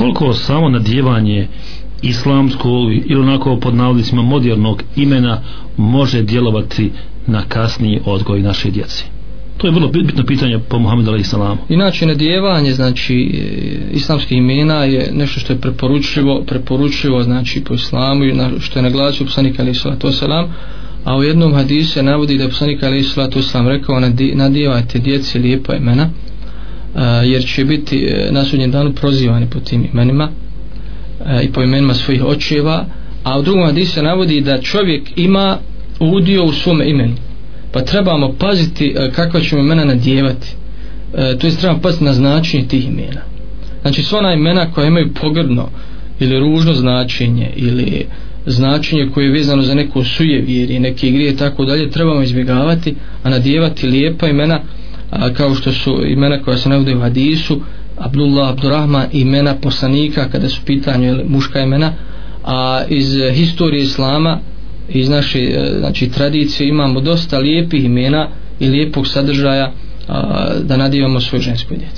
koliko samo nadjevanje islamskog ili onako pod navodnicima modernog imena može djelovati na kasniji odgoj naše djece to je vrlo bitno pitanje po Muhammedu alaih salamu inače nadjevanje znači e, islamskih imena je nešto što je preporučivo preporučivo znači po islamu što je naglasio psanik alaih salatu salam a u jednom hadisu se navodi da je psanik alaih salatu salam rekao nadjevajte djeci lijepa imena jer će biti e, na sudnjem danu prozivani po tim imenima e, i po imenima svojih očeva a u drugom hadisu se navodi da čovjek ima udio u svome imenu pa trebamo paziti e, kakva ćemo imena nadjevati to je trebamo paziti na značenje tih imena znači sva ona imena koja imaju pogrdno ili ružno značenje ili značenje koje je vezano za neko sujevjerje neke igrije i tako dalje trebamo izbjegavati a nadjevati lijepa imena uh, kao što su imena koja se navode u hadisu Abdullah, Abdurrahman, imena poslanika kada su pitanju jel, muška imena a iz historije Islama iz naše e, znači, tradicije imamo dosta lijepih imena i lijepog sadržaja a, da nadivamo svoj ženskoj djeci